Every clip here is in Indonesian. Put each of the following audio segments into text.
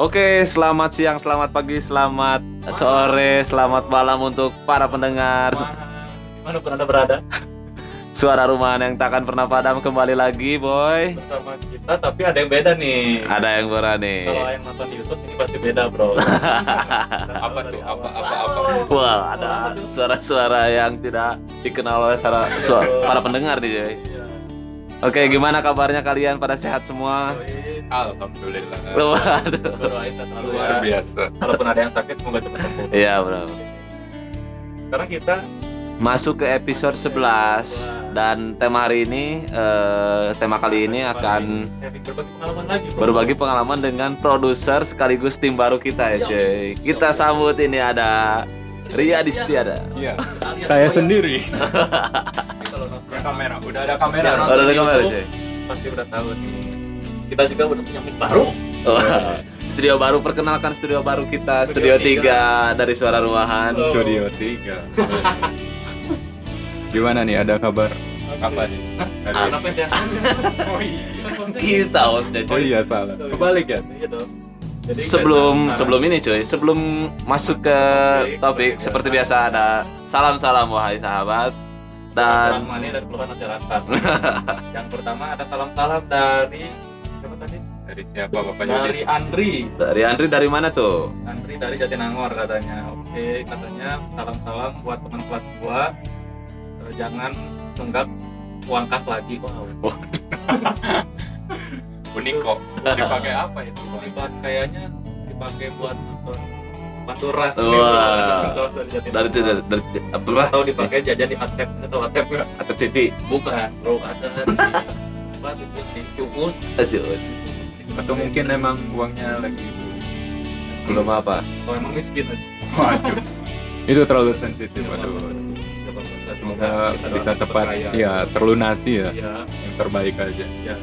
Oke, selamat siang, selamat pagi, selamat sore, selamat malam untuk para pendengar Gimana pun anda berada suara rumahan yang takkan pernah padam kembali lagi, boy. bersama kita, tapi ada yang beda nih. Ada yang berani. Kalau yang nonton di YouTube ini pasti beda, bro. Apa tuh? Apa apa apa? Wah, ada suara-suara yang tidak dikenal oleh suara, suara para pendengar nih, Joy. Oke, gimana kabarnya kalian? Pada sehat semua? Alhamdulillah. Luar ya. biasa. Walaupun ada yang sakit, semoga cepat sembuh. Iya, bro. Sekarang kita Masuk ke episode 11 dan tema hari ini eh, tema kali ini akan berbagi pengalaman lagi, bro. berbagi pengalaman dengan produser sekaligus tim baru kita ya cuy kita sambut ini ada Ria Distiada Iya. Alias Saya sendiri. Kalau nonton Punya kamera. Udah ada kamera. Ya, oh, nonton ada kamera cuy Pasti udah tahu nih. Kita juga udah punya mic baru. Wah, studio baru perkenalkan studio baru kita Studio studio 3 dari suara ruahan Oh. Studio 3. Gimana nih? Ada kabar apa nih? Hari ini? Kenapa yang Oh iya. kita hostnya Oh cuy iya salah. Kebalik ya? Iya. Jadi sebelum sebelum ini cuy sebelum masuk ke Topik, seperti ya. biasa ada salam salam wahai sahabat dan salam mani dari keluhan masyarakat. yang pertama ada salam-salam dari siapa tadi? Dari siapa Bapak Dari Yudis? Andri. dari Andri dari mana tuh Andri dari Jatinangor katanya. Oke, katanya salam-salam buat teman kelas gua. Eh, jangan tunggak uang kas lagi. Wow. Unik kok. Dipakai apa itu? Dipakai kayaknya dipakai buat nonton Panturas Wah. Panturas dari dari dari, dari apa atau dipakai jajan di atep atau atep nggak? atau TV Bukan, bro. Ada di. Asyik. Atau mungkin emang uangnya lagi belum apa Kalau emang miskin aja. Waduh. Itu terlalu sensitif. Waduh. Coba, coba, Semoga bisa tepat ya terlunasi ya Iya, yang terbaik aja. iya.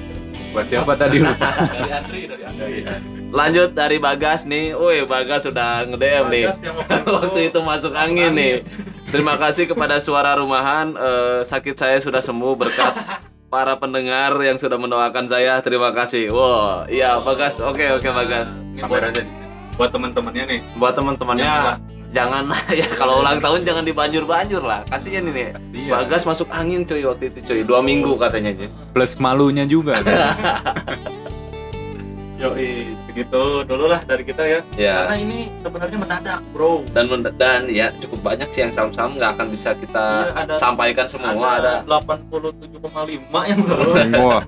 Buat siapa tadi? Dari Andri, dari Andri. lanjut dari Bagas nih. Woi Bagas sudah nge-DM nih. Bagas yang waktu itu- masuk angin nih. terima kasih kepada suara rumahan. Eh, sakit saya sudah sembuh berkat para pendengar yang sudah mendoakan saya. Terima kasih. Wow iya Bagas. Oke oke Bagas. Ini buat, buat teman-temannya nih. buat teman-temannya. Jangan. Jangan ya kalau ulang tahun jangan dibanjur-banjur lah kasihan ini Iya. Bagas masuk angin cuy waktu itu cuy dua minggu katanya cuy Plus malunya juga. kan? Yoi, segitu dulu lah dari kita ya. ya Karena ini sebenarnya mendadak, bro. dan dan ya cukup banyak sih yang saham-saham nggak akan bisa kita Iya, ada- sampaikan semua ada, 87,5 yang seru. Wah,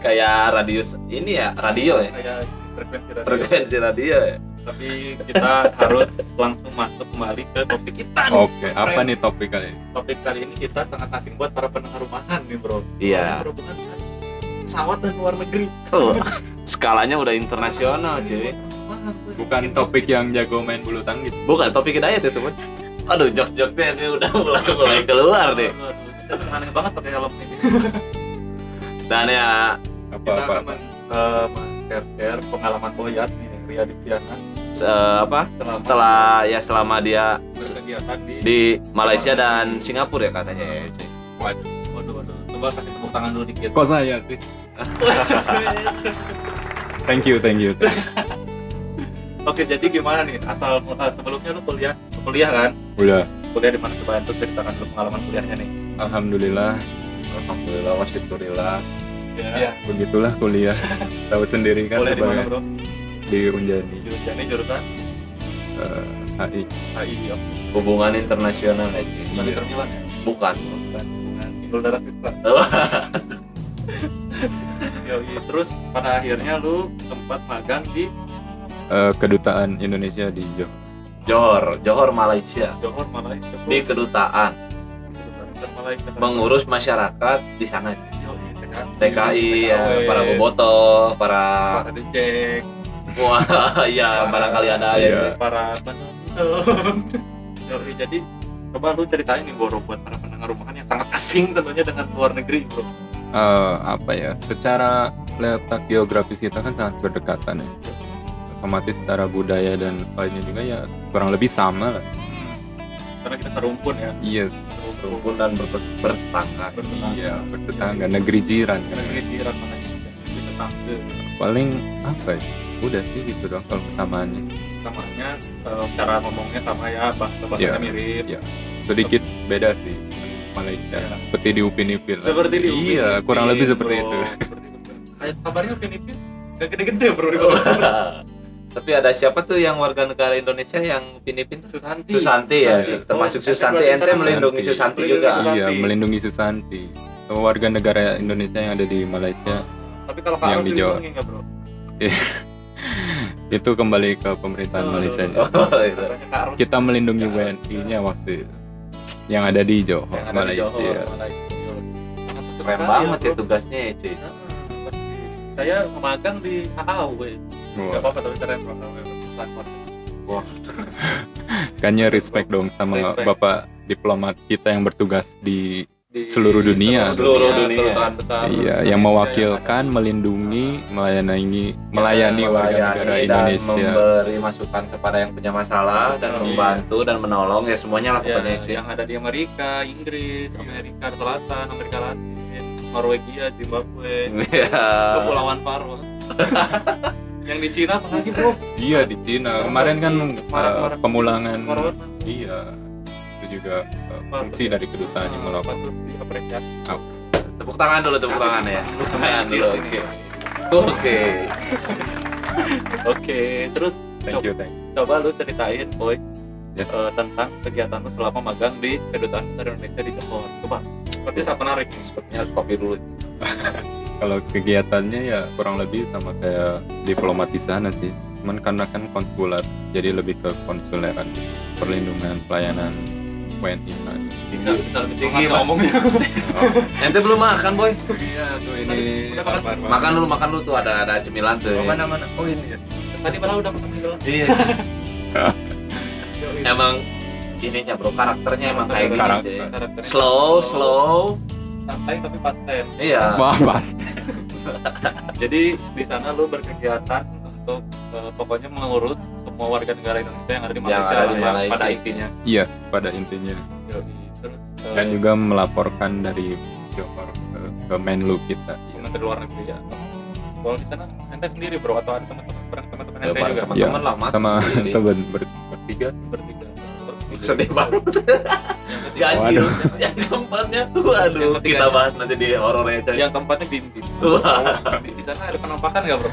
kayak radius ini ya radio ya Kayak frekuensi radio. frekuensi radio ya Tapi kita harus langsung masuk kembali ke topik kita nih. oke. Apa nih topik kali ini? Topik kali ini kita sangat asing buat para pendengar rumahan nih, bro. Iya. Berhubungan dengan pesawat dan luar negeri. Tuh, skalanya udah internasional cuy Mahal, tuh. Bukan topik yang jago main bulu tangkis. bukan topik hidayat itu teman aduh jok-joknya ini udah mulai mulai keluar deh kita aneh banget pakai helm ini. dan ya Apa kita apa? akan men- eh, men-share pengalaman Boyat nih, Ria Distiana se- apa setelah ya selama dia berkegiatan di, di Malaysia dan Singapura ya katanya ya Waduh. Waduh, waduh. Coba kasih tepuk tangan dulu dikit. Kok saya sih? Thank you, thank you. Oke, jadi gimana nih? Asal eh, sebelumnya lu kuliah, kuliah kan? Udah. Kuliah di mana coba itu ceritakan dulu pengalaman kuliahnya nih. Alhamdulillah, alhamdulillah wasyukurillah Iya. begitulah kuliah. Tahu sendiri kan Kuliah di mana, sebagai Bro? Di Unjani Jurusannya jurusan eh, HI. HI ya. hubungan internasional cuy Bukan Iya. Ya? bukan Bukan. Bukan. Darah Sista. Yoi. Terus pada akhirnya lu sempat magang di Eh, kedutaan Indonesia di Johor. Johor Johor Malaysia Johor Malaysia. di kedutaan Kedutaan Malaysia. mengurus masyarakat di sana TKI, TKI ya para bobotoh para para dicek, wah ya barangkali ada ya Iya. para penonton. Jadi coba lu ceritain nih Boro buat para pendengar rumahan yang sangat asing tentunya dengan luar negeri bro. Eh, apa ya? Secara letak geografis kita kan sangat berdekatan ya. Otomatis secara budaya dan lainnya juga ya kurang lebih sama lah. Karena kita serumpun ya. Iya, rukun dan ber- bertetangga iya bertetangga negeri jiran. Negeri jiran mana. Di tetangga. Paling apa ya? Udah sih gitu dong kalau kesamaannya samanya eh, cara ngomongnya sama ya bahasa bahasanya Iya. mirip Iya. sedikit beda sih Malaysia Iya. seperti di Upin Ipin lah. seperti di Upin iya Ipin, kurang lebih seperti bro. itu Seperti itu. kayak kabarnya Upin Ipin gak gede-gede bro di bawah Tapi ada siapa tuh yang warga negara Indonesia yang Pinipin tuh? Susanti Susanti ya, Susanti. termasuk Oh, Susanti. Ente melindungi Susanti. Juga. Susanti. iya melindungi Susanti warga negara Indonesia yang ada di Malaysia tapi kalau Yang di Jawa. bro itu kembali ke pemerintahan Oh, Malaysia. Oh, itu. Ros kita melindungi WNI-nya waktu itu. Yang ada di Johor yang ada di Malaysia. Johor Malaysia. Keren banget ya tugasnya ya cuy. Saya magang di AAW Wah, nggak apa-apa tapi keren AAW Transport. Kayaknya respect dong sama Respect. bapak diplomat kita yang bertugas di Di Seluruh dunia. Seluruh dunia. kedutaan besar iya Indonesia yang mewakilkan melindungi melayani melayani warga negara Melayani dan Indonesia memberi masukan kepada yang punya masalah dan Iya. membantu dan menolong ya semuanya lah Ya, pokoknya cuy. yang ada di Amerika, Inggris, Amerika Selatan, Amerika Latin, Norwegia, Zimbabwe, Iya. Kepulauan Faroe. yang di Cina apa lagi bro? iya di Cina kemarin kan Marak- uh, marak- pemulangan iya juga uh, fungsi dari kedutaan yang melakukan Patut diapresiasi. Tepuk tangan dulu, tepuk tangan ya. Tepuk tangan dulu. Oke. Oke. Oke, terus thank you thank you coba lu ceritain boy yes. eh, tentang kegiatan lu selama magang di kedutaan besar Indonesia di Johor. Coba. Seperti sangat menarik. Sepertinya harus kopi dulu. kalau kegiatannya ya kurang lebih sama kayak diplomat di sana sih cuman karena kan konsulat jadi lebih ke konsuleran perlindungan pelayanan WNI kan Bisa, bisa lebih Tinggi, ngomongnya. Ente belum makan, Boy. iya tuh ini Udah makan? dulu, makan dulu tuh ada ada cemilan tuh. oh mana mana oh ini ya Tadi padahal udah makan dulu. Iya. emang ininya bro, karakternya emang kayak gini sih. Karakternya Slow, slow. santai tapi pasten. Iya. wah pasti Jadi di sana lu berkegiatan untuk eh, pokoknya mengurus semua warga negara Indonesia yang ada di Yang Malaysia, ada di ya, Malaysia. pada intinya. iya pada intinya Yoi. Terus eh, dan juga melaporkan dari Johor ke, ke Menlu kita Menteri Luar Negeri ya. Kalau di sana ente sendiri bro atau ada teman-teman teman-teman Ya, ente juga teman-teman lah, Mas. sama Sendiri. teman ber- bertiga bertiga. Sedih banget. Yang ketiga. Yang keempatnya, Yang waduh, ketiga. kita bahas nanti di horor ya, coy. yang keempatnya bim bim. Wah. Di, sana ada penampakan nggak bro?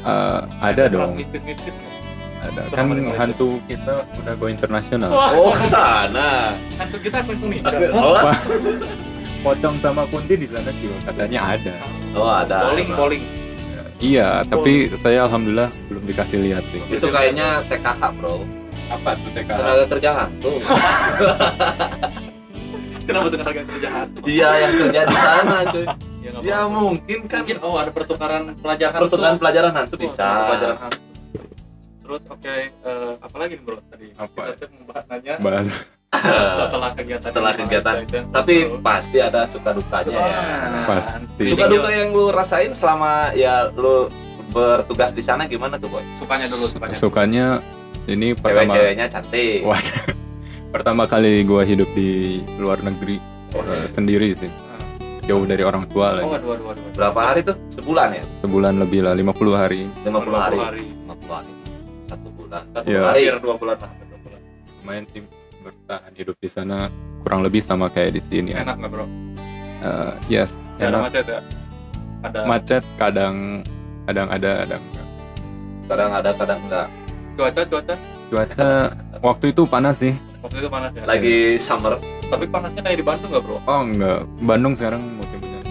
Eh, ada dong Mistis-mistis nggak? Ada Selama kan hantu kita udah go internasional Wah, Oh, ke sana. hantu kita aku meninggal. Oh, pocong sama kunti di sana juga katanya ada oh ada. Bowling, emang. bowling. iya tapi saya alhamdulillah belum dikasih lihat sih Itu kayaknya TKH, Bro. apa tuh TK Tenaga kerja hantu. Kenapa dengan harga kerja hantu? Dia yang kerja di sana, cuy. Ya, nggak Ya apa-apa. mungkin kan mungkin oh ada pertukaran pelajaran pertukaran pelajaran hantu Oh, bisa. pelajaran hantu. Terus oke, eh, apa lagi nih bro tadi? Apa? Kita tuh membahas nanya bahas setelah kegiatan. Setelah kegiatan. Tapi bro. pasti ada suka dukanya ya. Pasti. Suka duka yang lu rasain selama ya lu bertugas di sana gimana tuh, Boy? sukanya dulu sukanya. sukanya ini pertama Cewek-ceweknya cantik. Wah. pertama kali gua hidup di luar negeri eh, sendiri sih jauh dari orang tua lah Oh, waduh, waduh, waduh. Berapa hari tuh? Sebulan ya? sebulan lebih lah 50 hari 50 hari. 50 50 hari. Bulan. Satu Iya. hari. Dua bulan lah. dua bulan. lumayan sih bertahan hidup di sana kurang lebih sama kayak di sini ya. Enak nggak bro? Eh, yes ada enak macet ya? Ada macet kadang kadang ada kadang enggak. Kadang ada, kadang enggak. cuaca cuaca cuaca waktu itu panas sih waktu itu panas ya. Lagi summer. Tapi panasnya kayak di Bandung nggak bro? oh enggak Bandung sekarang musim hujan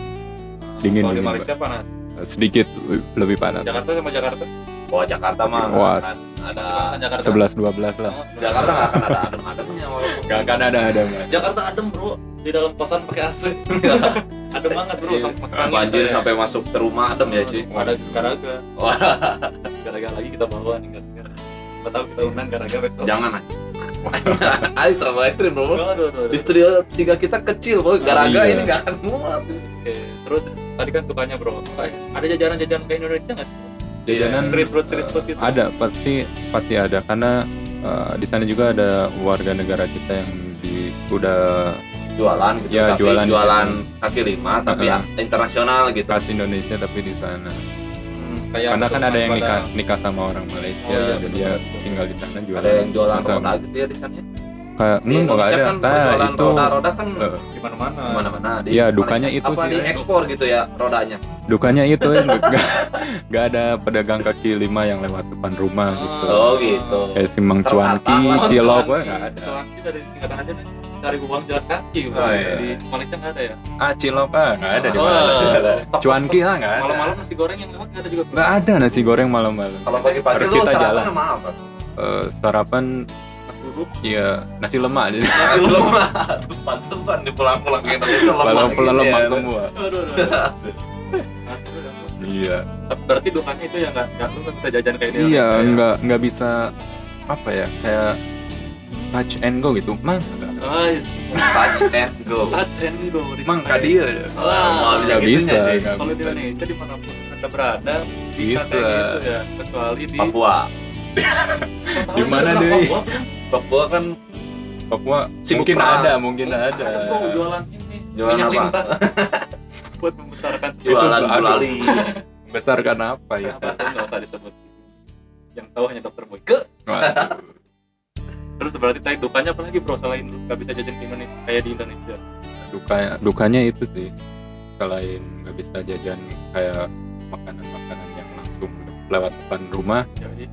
Dingin, Kalau di Malaysia panas. Sedikit le- lebih panas Jakarta sama Jakarta. Wah, Jakarta mah Wah. Ada Jakarta. 11 12 lah Oh, Jakarta nggak akan ada adem-ademnya walaupun Gak akan ada ada Mas. Jakarta adem bro di dalam kosan pakai AC adem banget bro Iya. sampai masuk banjir saya. sampai masuk ke rumah adem ya cuy ada garaga Wah. garaga lagi kita bawa nih gara-gara Nggak tahu kita undang garaga besok jangan aja Ayo terlalu ekstrim bro Aduh, aduh, aduh. di studio tiga kita kecil bro garaga iya. ini gak akan muat Oke, terus tadi kan sukanya bro ada jajanan-jajanan ke Indonesia nggak sih? jajanan street food street food gitu ada pasti pasti ada karena eh, di sana juga ada warga negara kita yang di udah jualan gitu Ya, tapi jualan jualan kaki lima tapi ya internasional gitu khas Indonesia tapi di sana Hmm. kayak karena kan ada yang nikah nikah sama orang Malaysia Oh, iya, dia betul. tinggal di sana jualan ada yang jualan sama- roda gitu ya di sana kayak di enggak ada kan nah itu roda-roda kan eh, di mana-mana mana-mana Iya, Malaysia. dukanya itu apa sih. di ekspor gitu ya rodanya dukanya itu ya nggak ada pedagang kaki lima yang lewat depan rumah gitu Oh, gitu. kayak Simang Cuanki lah. Cilok wah nggak ada Cuanki dari tingkatan aja nih cari uang jalan kaki. Oh, iya. di Malaysia nggak ada ya ah Cilok ah nggak ada di Oh, mana ada. Cuanki ah nggak ada malam-malam nasi goreng yang lewat nggak ada juga nggak ada nasi goreng malam-malam kalau pagi-pagi Harus kita sarapan jalan. sama apa Eh, sarapan iya nasi lemak jadi nasi lemak aduh pantesan di pulang-pulang ke Indonesia lemak kalau gitu lemak ya. semua aduh aduh, aduh. Nasi iya Tapi berarti dukanya itu ya nggak nggak lu nggak bisa jajan kayak di iya ya? nggak nggak bisa apa ya kayak touch and go gitu mang Ah, iya. touch and go touch and go mang respect. kadia Wah, bisa gitunya, bisa kalau di Indonesia di mana pun anda berada bisa Bisa. kayak gitu ya kecuali di Papua Di mana, Papua, Dewi? Papua, kan Papua Sibuk mungkin perang. ada mungkin ada. Bro jualan ini Jualan minyak apa? lintah buat membesarkan jualan gulali besarkan apa ya? Apa tuh nggak usah disebut. Yang tahu hanya dokter boy ke Waduh. terus berarti tadi dukanya apa lagi bro selain lu? Nggak bisa jajan di Indonesia kayak di Indonesia. Dukanya dukanya itu sih. Selain nggak bisa jajan kayak makanan-makanan yang langsung lewat depan rumah jadi?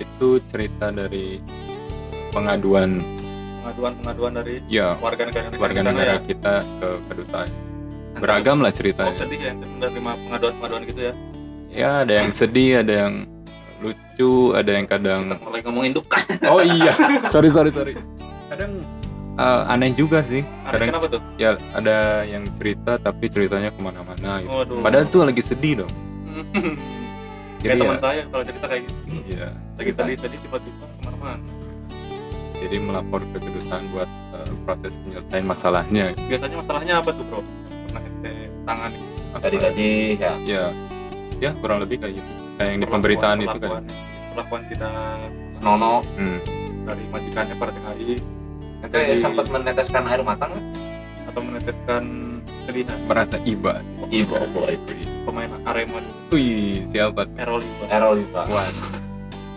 itu cerita dari pengaduan. Pengaduan pengaduan dari ya warga negara Indonesia warga negara ya. kita ke kedutaan beragam lah Oh, ceritanya sedih ya menerima pengaduan pengaduan gitu ya? Ya ada yang sedih ada yang lucu ada yang kadang kita mulai ngomongin duka oh iya. Sorry sorry sorry. Kadang uh, aneh juga sih. Aneh kadang kenapa tuh? ya ada yang cerita tapi ceritanya ke mana-mana gitu. Waduh. padahal tuh lagi sedih dong. Kayak jadi teman ya, saya kalau cerita kayak gitu. Iya lagi sedih sedih tiba-tiba ke mana-mana jadi melapor ke kedutaan buat uh, proses penyelesaian masalahnya. Biasanya masalahnya apa tuh bro? Pernah ente tangani? Apa- dari gaji ya. Ya ya kurang lebih kayak gitu. Kayak yang di pemberitaan itu kan. perlakuan, perlakuan tidak Snono hmm. dari majikannya per TKI ente sempat meneteskan air mata nggak? Atau meneteskan kesedihan merasa iba. Ibu boy pemain Arema wih siapa? Tuh? Errol Iba. Errol Iba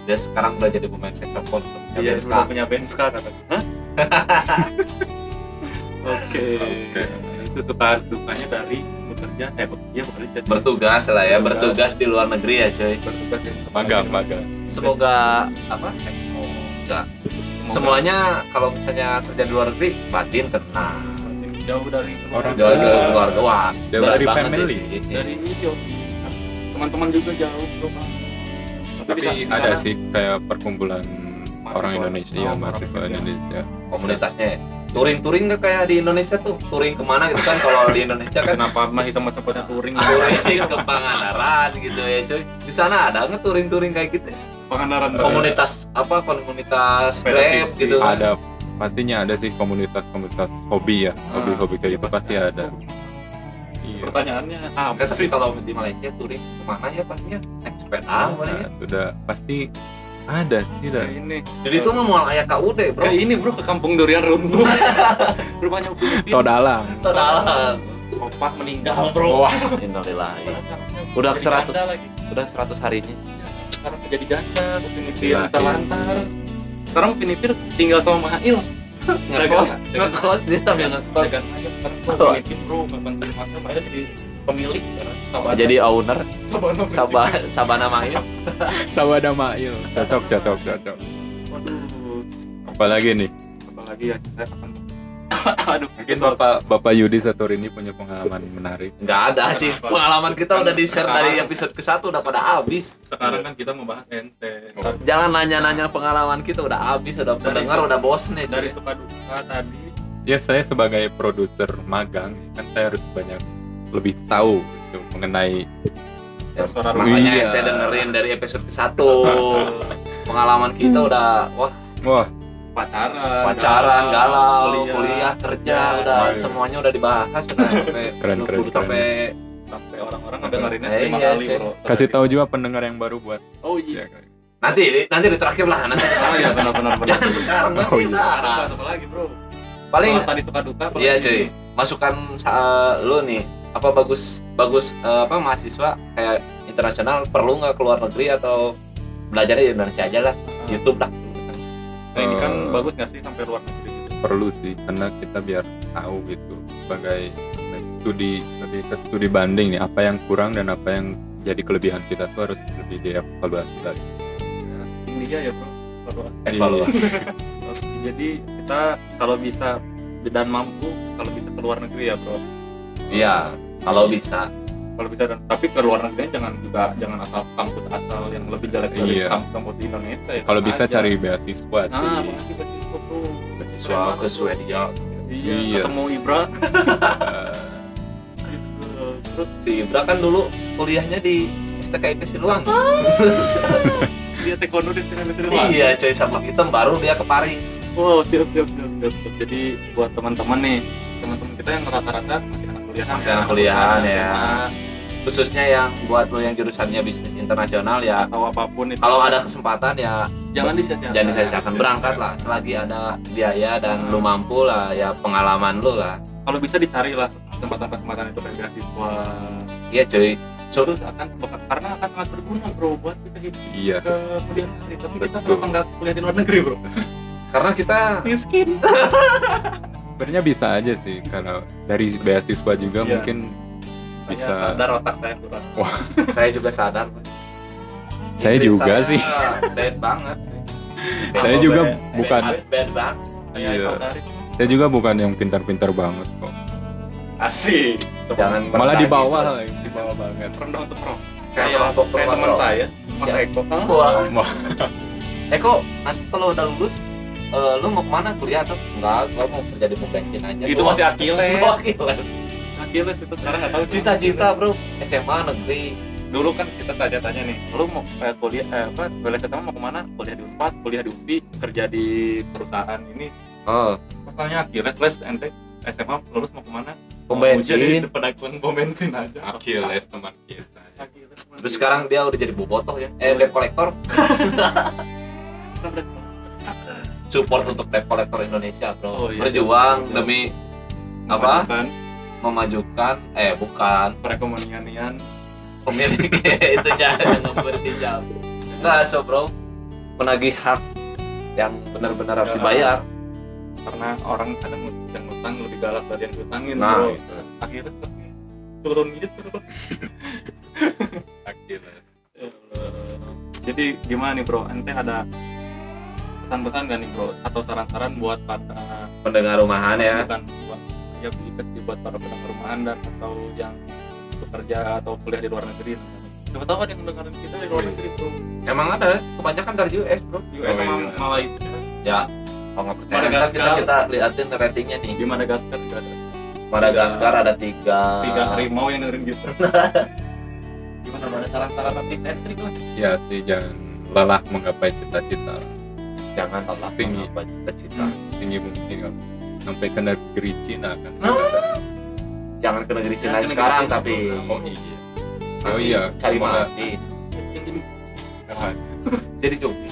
dia sekarang udah jadi pemain saxophone Iya, ya, sudah punya katanya. Hah? Oke. Oke. Itu suka dukanya dari bekerja, eh be- iya bekerja. bertugas lah ya Bertugas. bertugas di luar negeri ya coy bertugas di magang magang semoga apa eh, semoga semuanya kalau misalnya kerja di luar negeri batin kena jauh dari Orang jauh dari keluarga wah Jauh dari family. ya, cuy. dari video. Teman-teman juga jauh bro. Tapi di sa- di ada sana sih kayak perkumpulan mahasiswa- orang Indonesia oh, ya mahasiswa Indonesia. Komunitasnya ya. touring-touring nggak kayak di Indonesia tuh? Touring ke mana gitu kan? Kalau di Indonesia kan Kenapa masih sama sempatnya touring? touring ke Pangandaran gitu ya cuy. Di sana ada nggak touring-touring kayak gitu Pangandaran. komunitas apa? Komunitas grab gitu kan? Ada pastinya ada sih komunitas-komunitas hobi ya hobi-hobi kayak gitu pasti ada iya Pertanyaannya apa Nggak, sih? kalau di Malaysia touring ke mana ya pastinya naik sepeda paling ya. Nah, sudah pasti ada. Kayak ini. jadi itu mah mau layak KUD bro Kayak ini bro ke kampung durian runtuh. Rumahnya Upin Ipin. Todalang totalan Opak meninggal bro. Wah. Innalillahi Udah ke 100. Jadi janda lagi. udah 100 harinya Sekarang jadi janda, Upin Ipin Gila, lantar. Sekarang Upin Ipin tinggal sama Mahail. Ngekos ngekos dia sambil ngekos ayam sekarang bro, bantuin Mahail, Mahail jadi pemilik sekarang. Sabana. jadi owner. Sabana. Sabah Sabana Mahil Sabada Mail. Cocok cocok cocok. Waduh. apalagi nih? Apalagi ya? Kita akan Aduh, mungkin bapak bapak Yudi Satorini punya pengalaman menarik nggak ada sih pengalaman kita udah di share dari episode ke satu udah pada habis sekarang kan kita membahas ente. Oh. jangan nanya-nanya pengalaman kita udah habis udah Dari pendengar udah bosen nih Dari suka duka tadi ya saya sebagai produser magang kan saya harus banyak lebih tahu gitu, mengenai Ya, Suara makanya Iya. ente dengerin dari episode ke satu pengalaman kita udah wah wah pacaran, pacaran galau kuliah, kuliah, kerja Ya, udah iya. semuanya udah dibahas udah sampai Keren, keren, sampai sampai orang-orang ngedengerinnya Eh, lima iya, kali bro. kasih tahu juga pendengar yang baru buat Oh iya. ya, nanti nanti di terakhir lah nanti di Oh iya benar-benar benar. jangan sekarang nanti Oh, iya. lah. Apa lagi bro? paling Kalau tadi suka duka iya cuy masukan lu nih apa bagus bagus eh, apa mahasiswa kayak internasional perlu nggak keluar negeri atau belajarnya di Indonesia aja lah YouTube lah Nah, ini kan Eh. bagus nggak sih sampai luar negeri gitu? perlu sih karena kita biar tahu gitu sebagai studi lebih ke studi banding nih apa yang kurang dan apa yang jadi kelebihan kita tuh harus lebih dievaluasi lagi India ya bro. Kalau- evaluasi Jadi kita kalau bisa dan mampu kalau bisa ke luar negeri ya bro. iya kalau bisa Kalau bisa dan tapi ke luar negeri jangan juga jangan asal kampus asal yang lebih jelek dari Iya. kampus-kampus di Indonesia ya. kalau bisa aja. cari beasiswa Nah, sih makasih beasiswa bro. siswa ke Swedia Iya, Iya. ketemu Ibra. Gitu. Terus si Ibra kan dulu kuliahnya di STKIP Siluang dia taekwondo di sini di sini. iya coy sama hitam baru dia ke Paris Oh, siap, siap, siap, siap, siap. Jadi buat teman-teman nih, teman-teman kita yang rata-rata masih Masih anak kuliahan, ya. Khususnya yang buat lo yang jurusannya bisnis internasional ya atau apa pun itu. kalau ada kesempatan ya jangan disia-siakan. jangan disia-siakan berangkat lah selagi ada biaya dan lu mampu lah ya pengalaman lu lah Kalau bisa dicari lah kesempatan-kesempatan itu kayak beasiswa. iya cuy so, Terus akan karena akan sangat berguna bro buat kita hidup iya ke kuliah nanti. Tapi kita Betul. kenapa nggak kuliah di luar negeri bro? karena kita Miskin. sebenarnya bisa aja sih karena dari beasiswa juga Iya. mungkin Saya bisa sadar otak saya kurang. saya juga sadar Saya Inggris juga saya sih. bad banget saya juga Be? bukan bad, bad banget Iya. Eko Karis. saya juga bukan yang pintar-pintar banget kok Asik. jangan malah di bawah gitu. lah, di bawah banget rendah untuk pro. Kayak Kayak teman saya, Mas Siap. Eko. Wah. Wah. eh nanti kalau udah lulus eh, lu mau ke mana? Kuliah atau enggak? Gua mau kerja di pom bensin aja Itu Gua- masih Achilles. Achilles. Achilles itu sekarang nggak tahu. Cita-cita bro. SMA negeri. Dulu kan kita tanya-tanya nih lu mau kayak kuliah eh, apa kuliah SMA mau ke mana? Kuliah di Unpad kuliah di UPI kerja di perusahaan ini. Oh. Pertanyaannya Achilles les ente SMA lulus mau ke mana? Pom Mau jadi bensin pedagang pom bensin aja. Achilles teman kita. Achilles terus sekarang dia udah jadi bobotoh ya. Eh debt collector support untuk debt collector Indonesia bro. Oh, iya, berjuang siap, siap. demi apa? Kan memajukan eh bukan. Perekonomian pemilik. Itu jangan nomor pinjam enggak so bro. Menagih hak yang benar-benar harus Ya. dibayar. Karena orang kadang yang ngutang lebih galak dari yang ngutangin Nah, bro. itu. akhirnya turun gitu Ya Allah. jadi gimana nih bro? Ente ada pesan-pesan gak nih bro? Atau saran-saran buat para pendengar rumahan ya. bukan buat ya buat para pendengar rumahan dan atau yang bekerja atau kuliah di luar negeri. Siapa tahu ada yang dengerin kita di luar negeri bro. Emang ada? Kebanyakan dari US bro. US Oh, sama iya. Malaysia. Ya. Kalau nggak percaya Madagaskar. kita kita liatin ratingnya nih. Di Madagaskar juga ada. Madagaskar ada tiga. tiga harimau yang dengerin kita. Gimana ada saran-saran tips and trick lah? Ya sih jangan lelah menggapai cita-cita. lah. Jangan lelah Tinggi. menggapai cita-cita? Tinggi mungkin kalau sampai ke negeri Cina kan. Nah. jangan ke negeri Cina Jangan sekarang Cina tapi oh iya. Oh iya. cari mati. Ah, jadi zombie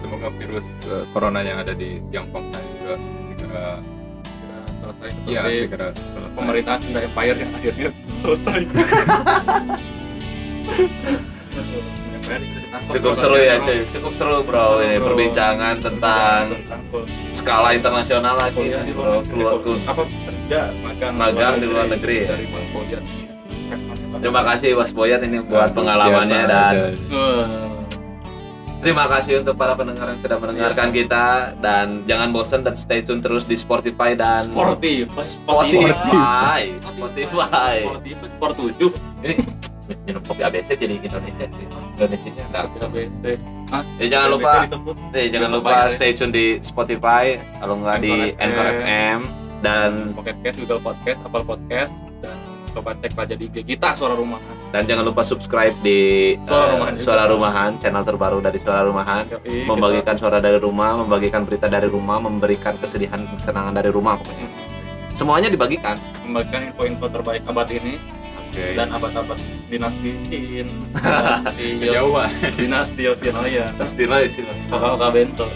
semoga virus eh, corona yang ada di Tiongkok juga segera selesai. Ya segera selesai. pemerintahan Sunda Empire yang akhirnya selesai cukup seru ya cuy. Cukup seru bro. Ini perbincangan tentang skala internasional lagi di bro. Keluar apa kerja magang Magang di luar negeri ya. dari Mas Bojan terima kasih Was Boyat ini buat Biasa pengalamannya dan. Terima kasih untuk para pendengar yang sudah mendengarkan kita. Dan jangan bosan dan stay tune terus di Spotify dan sportif Spotify, Spotify. sportif sport tujuh Minum kopi ABC jadi Indonesia. Indonesia nya enggak. ABC Ya, jangan lupa, eh, jangan lupa ya. stay tune di Spotify kalau nggak di Anchor FM. Dan Pocket Cast, Google Podcast, Apple Podcast dan coba cek aja di IG kita suara rumahan dan jangan lupa subscribe di Suara eh, Rumahan juga. Suara Rumahan, channel terbaru dari Suara Rumahan. Yoi, Membagikan suara dari rumah, membagikan berita dari rumah, memberikan kesedihan, kesenangan dari rumah pokoknya. kita Semuanya dibagikan. membagikan info-info terbaik abad ini dan abad-abad dinasti Qin, dinasti Yos, kejauhan dinasti Yoshinoya, Terus di Hoka Hoka Bento.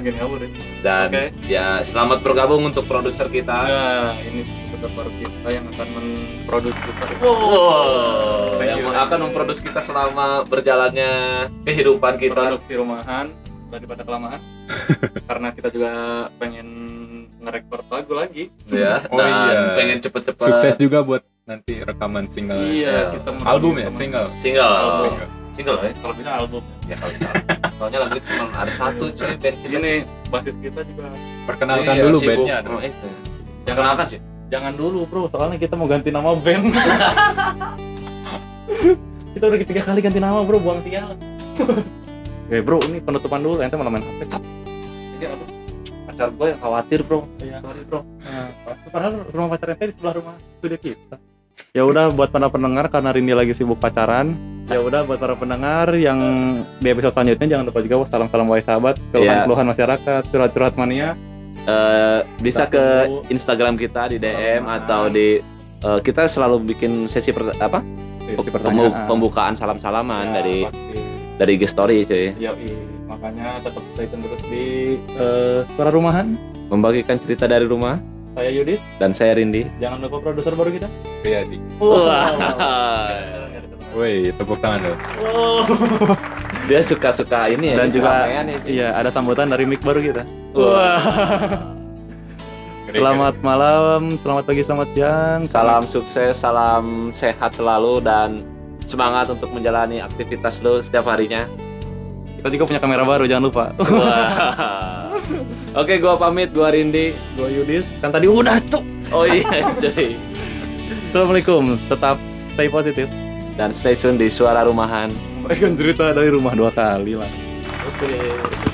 makin ngawur ya. Dan Oke. ya selamat bergabung untuk produser kita. nah ini baru kita yang akan memproduksi kita. Wow, Thank yang you. akan memproduksi kita selama berjalannya kehidupan kita. produksi rumahan daripada kelamaan. Karena kita juga pengen nge-record lagu lagi ya Oh, dan iya. pengen cepet-cepet Sukses juga buat nanti rekaman single. Iya, kita mau Album ya, teman- single. single Album. Single. single ya kalau bisa album ya kalau bisa. soalnya lagu itu cuma ada satu cuy band kita ini basis kita juga Perkenalkan Iya, dulu sibuk. bandnya. Oh, dong. itu. kenalkan sih jangan dulu bro soalnya kita mau ganti nama band kita udah ketiga kali ganti nama bro buang sial Eh bro ini penutupan dulu ente malah main HP ini aduh pacar gue yang khawatir bro Iya. sorry bro Nah, padahal rumah pacar ente di sebelah rumah studio kita ya udah buat para pendengar karena Rindy lagi sibuk pacaran ya udah buat para pendengar yang di episode selanjutnya jangan lupa juga salam salam wahai sahabat keluhan Iya. keluhan masyarakat curhat curhat mania Eh, bisa Satu. ke Instagram kita di DM Salam. atau di eh, kita selalu bikin sesi per- apa sesi pertanyaan pembukaan salam-salaman Ya, dari pasti. dari IG story cuy Yoi, makanya tetap stay tune terus di eh, suara rumahan. membagikan cerita dari rumah Saya Yudit, dan saya Rindi jangan lupa produser baru kita. Riyadi. Wah. Woi, tepuk tangan dong. dia suka-suka ini ya Dan ini juga keramaian ya, iya ada sambutan dari mic baru kita. Wah. Selamat malam, selamat pagi, selamat siang. salam sukses salam sehat selalu dan semangat untuk menjalani aktivitas lo setiap harinya Kita juga punya kamera baru, jangan lupa. Wah. oke gua pamit gua Rindi Gua Yudis, kan tadi udah cok. oh iya cuy Assalamualaikum, tetap stay positif. dan stay tune di suara rumahan Memberikan cerita dari rumah dua kali lah. oke